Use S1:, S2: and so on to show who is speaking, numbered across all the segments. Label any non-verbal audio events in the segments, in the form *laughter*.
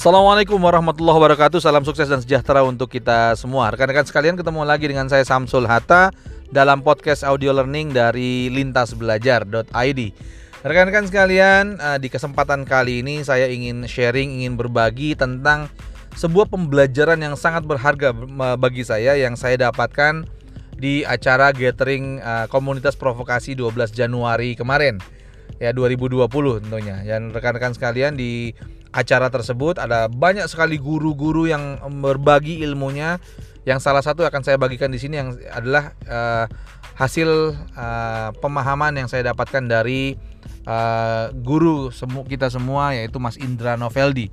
S1: Assalamualaikum warahmatullahi wabarakatuh. Salam sukses dan sejahtera untuk kita semua. Rekan-rekan sekalian ketemu lagi dengan saya Samsul Hatta Dalam podcast audio learning dari lintasbelajar.id Rekan-rekan sekalian eh, di kesempatan kali ini saya ingin sharing, ingin berbagi tentang sebuah pembelajaran yang sangat berharga bagi saya Yang saya dapatkan di acara gathering eh, komunitas provokasi 12 Januari kemarin. Ya 2020 tentunya. Dan rekan-rekan sekalian di acara tersebut ada banyak sekali guru-guru yang berbagi ilmunya yang salah satu akan saya bagikan di sini yang adalah uh, hasil uh, pemahaman yang saya dapatkan dari uh, guru semu kita semua yaitu Mas Indra Noveldi.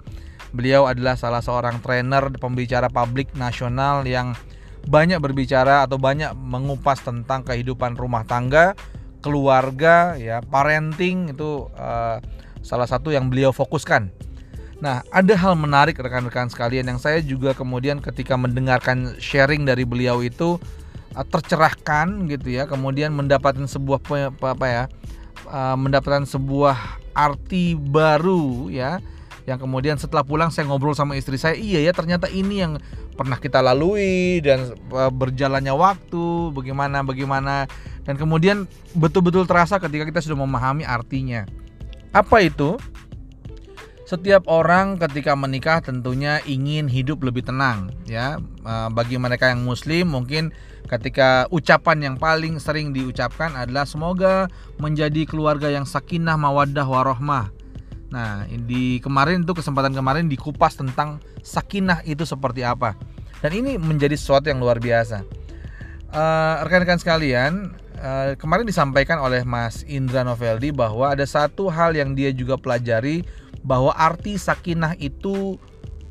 S1: Beliau adalah salah seorang trainer pembicara publik nasional yang banyak berbicara atau banyak mengupas tentang kehidupan rumah tangga, keluarga, ya parenting itu uh, salah satu yang beliau fokuskan Nah, ada hal menarik rekan-rekan sekalian yang saya juga kemudian ketika mendengarkan sharing dari beliau itu uh, tercerahkan gitu ya, kemudian mendapatkan sebuah apa, ya? Uh, mendapatkan sebuah arti baru ya yang kemudian setelah pulang saya ngobrol sama istri saya iya ya ternyata ini yang pernah kita lalui dan uh, berjalannya waktu bagaimana bagaimana. Dan kemudian betul-betul terasa ketika kita sudah memahami artinya. Apa itu setiap orang ketika menikah tentunya ingin hidup lebih tenang ya. Eh, bagi mereka yang muslim mungkin ketika ucapan yang paling sering diucapkan adalah semoga menjadi keluarga yang sakinah mawaddah warohmah. Nah di kemarin itu kesempatan kemarin dikupas tentang sakinah itu seperti apa. Dan ini menjadi sesuatu yang luar biasa. Uh, rekan-rekan sekalian uh, kemarin disampaikan oleh Mas Indra Noveldi bahwa ada satu hal yang dia juga pelajari bahwa arti sakinah itu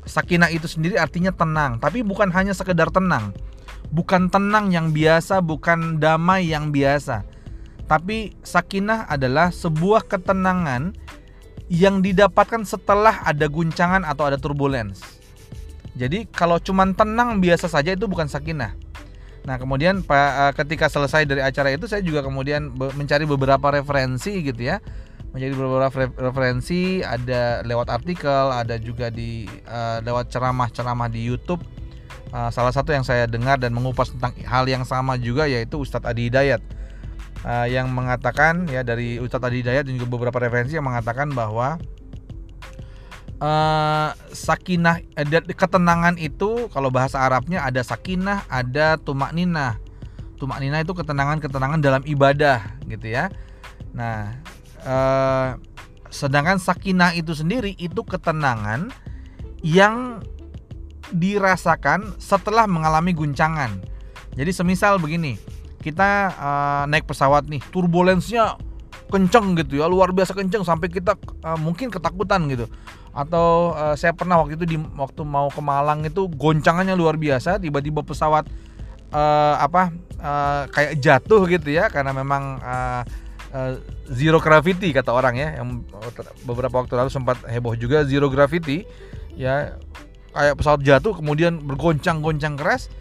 S1: sakinah itu sendiri artinya tenang, tapi bukan hanya sekedar tenang. Bukan tenang yang biasa, bukan damai yang biasa. Tapi sakinah adalah sebuah ketenangan yang didapatkan setelah ada guncangan atau ada turbulence. Jadi kalau cuma tenang biasa saja itu bukan sakinah. Nah kemudian eh, ketika selesai dari acara itu saya juga kemudian mencari beberapa referensi gitu ya menjadi beberapa referensi ada lewat artikel ada juga di uh, lewat ceramah-ceramah di YouTube. Uh, salah satu yang saya dengar dan mengupas tentang hal yang sama juga yaitu Ustadz Adi Hidayat. Uh, yang mengatakan ya dari Ustadz Adi Hidayat dan juga beberapa referensi yang mengatakan bahwa uh, sakinah ada ketenangan itu kalau bahasa Arabnya ada sakinah ada tumak ninah tumak ninah itu ketenangan ketenangan dalam ibadah gitu ya. Nah Eh, sedangkan sakinah itu sendiri itu ketenangan yang dirasakan setelah mengalami guncangan. Jadi semisal begini, kita uh, naik pesawat nih, turbulensnya kenceng gitu ya, luar biasa kenceng sampai kita uh, mungkin ketakutan gitu. Atau uh, saya pernah waktu itu di waktu mau ke Malang itu goncangannya luar biasa, tiba-tiba pesawat uh, apa uh, kayak jatuh gitu ya karena memang uh, uh, zero gravity kata orang ya yang beberapa waktu lalu sempat heboh juga zero gravity ya kayak pesawat jatuh kemudian bergoncang-goncang keras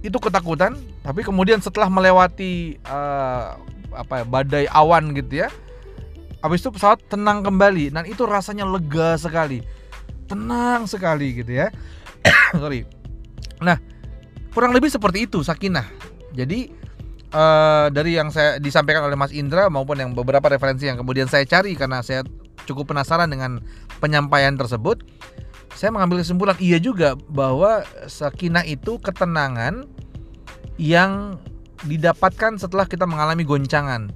S1: itu ketakutan tapi kemudian setelah melewati uh, apa ya, badai awan gitu ya habis itu pesawat tenang kembali dan itu rasanya lega sekali tenang sekali gitu ya *coughs* sorry. Nah kurang lebih seperti itu sakinah. Jadi uh, dari yang saya disampaikan oleh Mas Indra maupun yang beberapa referensi yang kemudian saya cari karena saya cukup penasaran dengan penyampaian tersebut, saya mengambil kesimpulan iya juga bahwa sakinah itu ketenangan yang didapatkan setelah kita mengalami goncangan.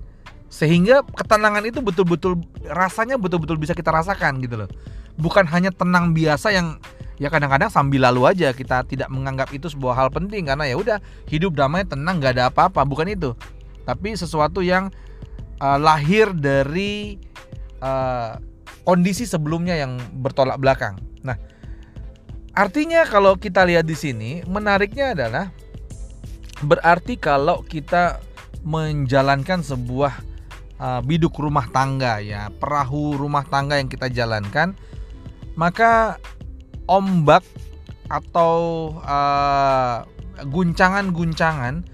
S1: Sehingga ketenangan itu betul-betul rasanya betul-betul bisa kita rasakan gitu loh. Bukan hanya tenang biasa yang ya kadang-kadang sambil lalu aja kita tidak menganggap itu sebuah hal penting. Karena ya udah hidup damai tenang nggak ada apa-apa. Bukan itu. Tapi sesuatu yang uh, lahir dari uh, kondisi sebelumnya yang bertolak belakang. Nah artinya kalau kita lihat di sini menariknya adalah berarti kalau kita menjalankan sebuah uh, biduk rumah tangga ya perahu rumah tangga yang kita jalankan maka ombak atau uh, guncangan-guncangan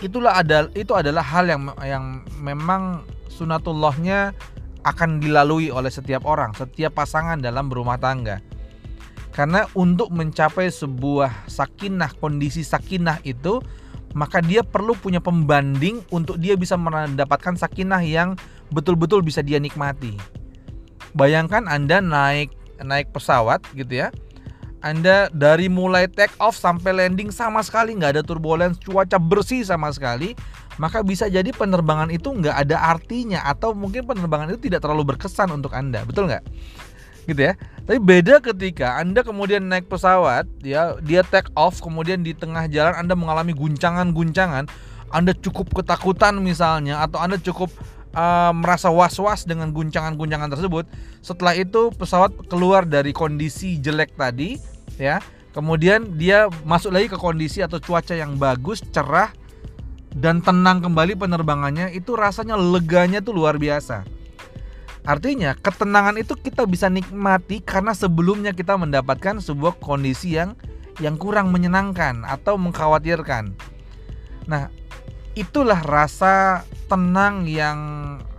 S1: itulah ada itu adalah hal yang yang memang sunatullahnya akan dilalui oleh setiap orang, setiap pasangan dalam berumah tangga. Karena untuk mencapai sebuah sakinah, kondisi sakinah itu maka dia perlu punya pembanding untuk dia bisa mendapatkan sakinah yang betul-betul bisa dia nikmati. Bayangkan Anda naik naik pesawat gitu ya. Anda dari mulai take off sampai landing sama sekali nggak ada turbulence, cuaca bersih sama sekali, maka bisa jadi penerbangan itu nggak ada artinya atau mungkin penerbangan itu tidak terlalu berkesan untuk Anda, betul nggak? Gitu ya. Tapi beda ketika Anda kemudian naik pesawat, ya dia take off, kemudian di tengah jalan Anda mengalami guncangan-guncangan, Anda cukup ketakutan misalnya, atau Anda cukup uh, merasa was-was dengan guncangan-guncangan tersebut. Setelah itu pesawat keluar dari kondisi jelek tadi, ya. Kemudian dia masuk lagi ke kondisi atau cuaca yang bagus, cerah dan tenang kembali penerbangannya, itu rasanya leganya tuh luar biasa. Artinya, ketenangan itu kita bisa nikmati karena sebelumnya kita mendapatkan sebuah kondisi yang yang kurang menyenangkan atau mengkhawatirkan. Nah, itulah rasa tenang yang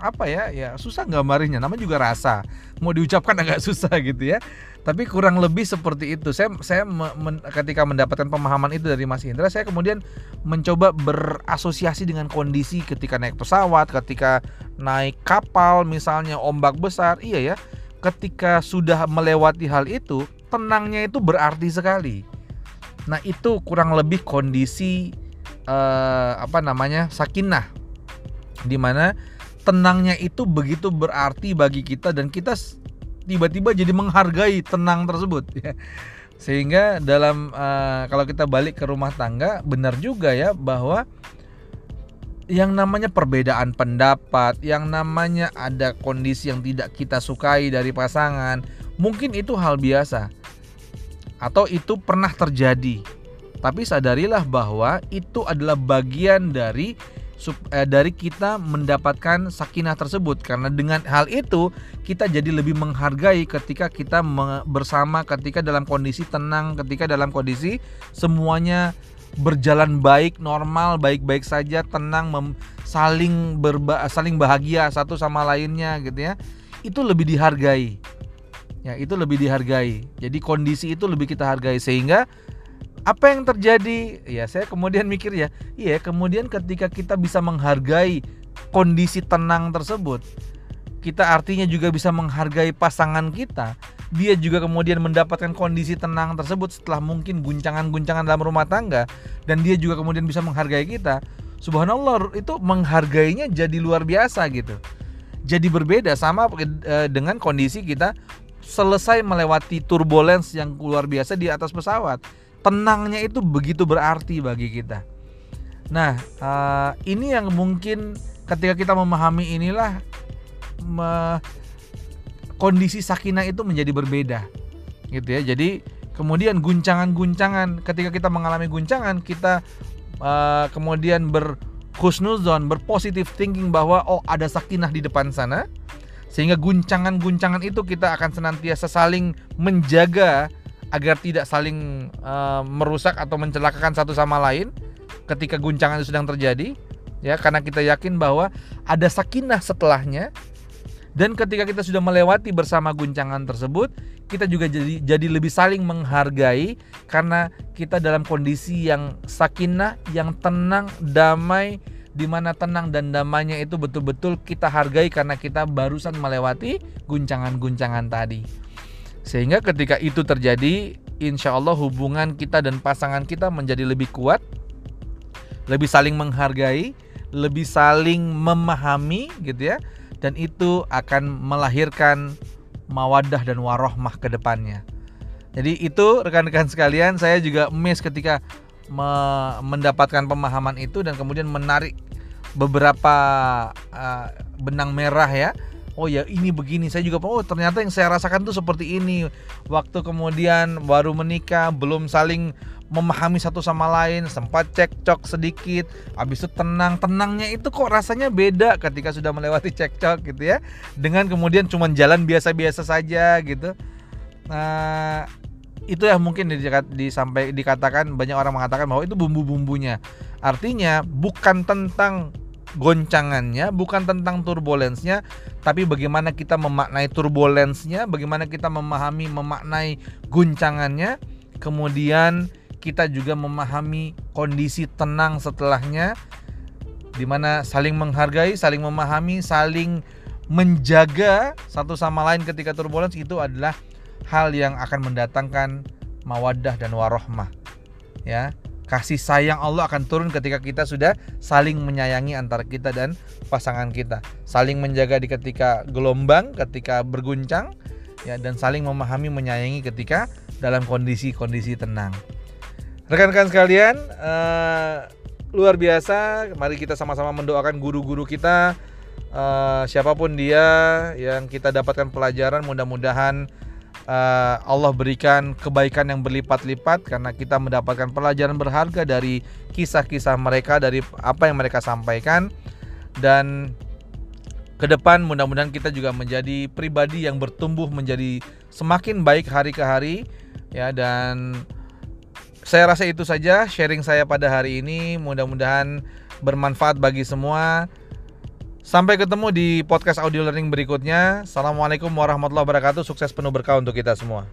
S1: apa ya ya susah gambarnya namanya juga rasa. Mau diucapkan *laughs* agak susah gitu ya. Tapi kurang lebih seperti itu. Saya saya men, ketika mendapatkan pemahaman itu dari Mas Indra saya kemudian mencoba berasosiasi dengan kondisi ketika naik pesawat ketika naik kapal misalnya ombak besar. Iya ya ketika sudah melewati hal itu tenangnya itu berarti sekali. Nah itu kurang lebih kondisi eh, apa namanya sakinah di mana tenangnya itu begitu berarti bagi kita dan kita tiba-tiba jadi menghargai tenang tersebut *laughs* ya. Sehingga dalam uh, kalau kita balik ke rumah tangga benar juga ya bahwa yang namanya perbedaan pendapat, yang namanya ada kondisi yang tidak kita sukai dari pasangan, mungkin itu hal biasa. Atau itu pernah terjadi. Tapi sadarilah bahwa itu adalah bagian dari eh, dari kita mendapatkan sakinah tersebut. Karena dengan hal itu kita jadi lebih menghargai ketika kita bersama ketika dalam kondisi tenang ketika dalam kondisi semuanya berjalan baik normal baik-baik saja tenang mem, saling berba, saling bahagia satu sama lainnya gitu ya. Itu lebih dihargai. Ya itu lebih dihargai. Jadi kondisi itu lebih kita hargai. Sehingga apa yang terjadi? Ya, saya kemudian mikir ya, iya, kemudian ketika kita bisa menghargai kondisi tenang tersebut, kita artinya juga bisa menghargai pasangan kita. Dia juga kemudian mendapatkan kondisi tenang tersebut setelah mungkin guncangan-guncangan dalam rumah tangga dan dia juga kemudian bisa menghargai kita. Subhanallah, itu menghargainya jadi luar biasa gitu. Jadi berbeda sama eh, dengan kondisi kita selesai melewati turbulence yang luar biasa di atas pesawat tenangnya itu begitu berarti bagi kita. Nah, uh, ini yang mungkin ketika kita memahami inilah kondisi sakinah itu menjadi berbeda, gitu ya. Jadi kemudian guncangan-guncangan ketika kita mengalami guncangan kita uh, kemudian berhusnuzon, berpositif thinking bahwa oh ada sakinah di depan sana, sehingga guncangan-guncangan itu kita akan senantiasa saling menjaga agar tidak saling uh, merusak atau mencelakakan satu sama lain ketika guncangan itu sedang terjadi ya karena kita yakin bahwa ada sakinah setelahnya dan ketika kita sudah melewati bersama guncangan tersebut kita juga jadi jadi lebih saling menghargai karena kita dalam kondisi yang sakinah yang tenang damai di mana tenang dan damainya itu betul-betul kita hargai karena kita barusan melewati guncangan-guncangan tadi. Sehingga ketika itu terjadi, insya Allah hubungan kita dan pasangan kita menjadi lebih kuat, lebih saling menghargai, lebih saling memahami gitu ya. Dan itu akan melahirkan mawadah dan warohmah ke depannya. Jadi itu rekan-rekan sekalian, saya juga miss ketika me mendapatkan pemahaman itu dan kemudian menarik beberapa uh, benang merah ya oh ya ini begini. Saya juga oh ternyata yang saya rasakan tuh seperti ini. Waktu kemudian baru menikah belum saling memahami satu sama lain sempat cekcok sedikit habis itu tenang. Tenangnya itu kok rasanya beda ketika sudah melewati cekcok gitu ya dengan kemudian cuma jalan biasa-biasa saja gitu. Nah itu ya mungkin disampai dikatakan banyak orang mengatakan bahwa itu bumbu-bumbunya. Artinya bukan tentang goncangannya, bukan tentang turbulensnya, tapi bagaimana kita memaknai turbulensnya, bagaimana kita memahami memaknai guncangannya, kemudian kita juga memahami kondisi tenang setelahnya, di mana saling menghargai, saling memahami, saling menjaga satu sama lain ketika turbulens itu adalah hal yang akan mendatangkan mawaddah dan warohmah. Ya, kasih sayang Allah akan turun ketika kita sudah saling menyayangi antara kita dan pasangan kita, saling menjaga di ketika gelombang, ketika berguncang, ya dan saling memahami menyayangi ketika dalam kondisi-kondisi tenang. Rekan-rekan sekalian, uh, luar biasa. Mari kita sama-sama mendoakan guru-guru kita, uh, siapa pun dia yang kita dapatkan pelajaran, mudah-mudahan uh, Allah berikan kebaikan yang berlipat-lipat karena kita mendapatkan pelajaran berharga dari kisah-kisah mereka dari apa yang mereka sampaikan. Dan ke depan mudah-mudahan kita juga menjadi pribadi yang bertumbuh menjadi semakin baik hari ke hari ya. Dan saya rasa itu saja sharing saya pada hari ini. Mudah-mudahan bermanfaat bagi semua Sampai ketemu di podcast audio learning berikutnya. Assalamualaikum warahmatullahi wabarakatuh. Sukses penuh berkah untuk kita semua.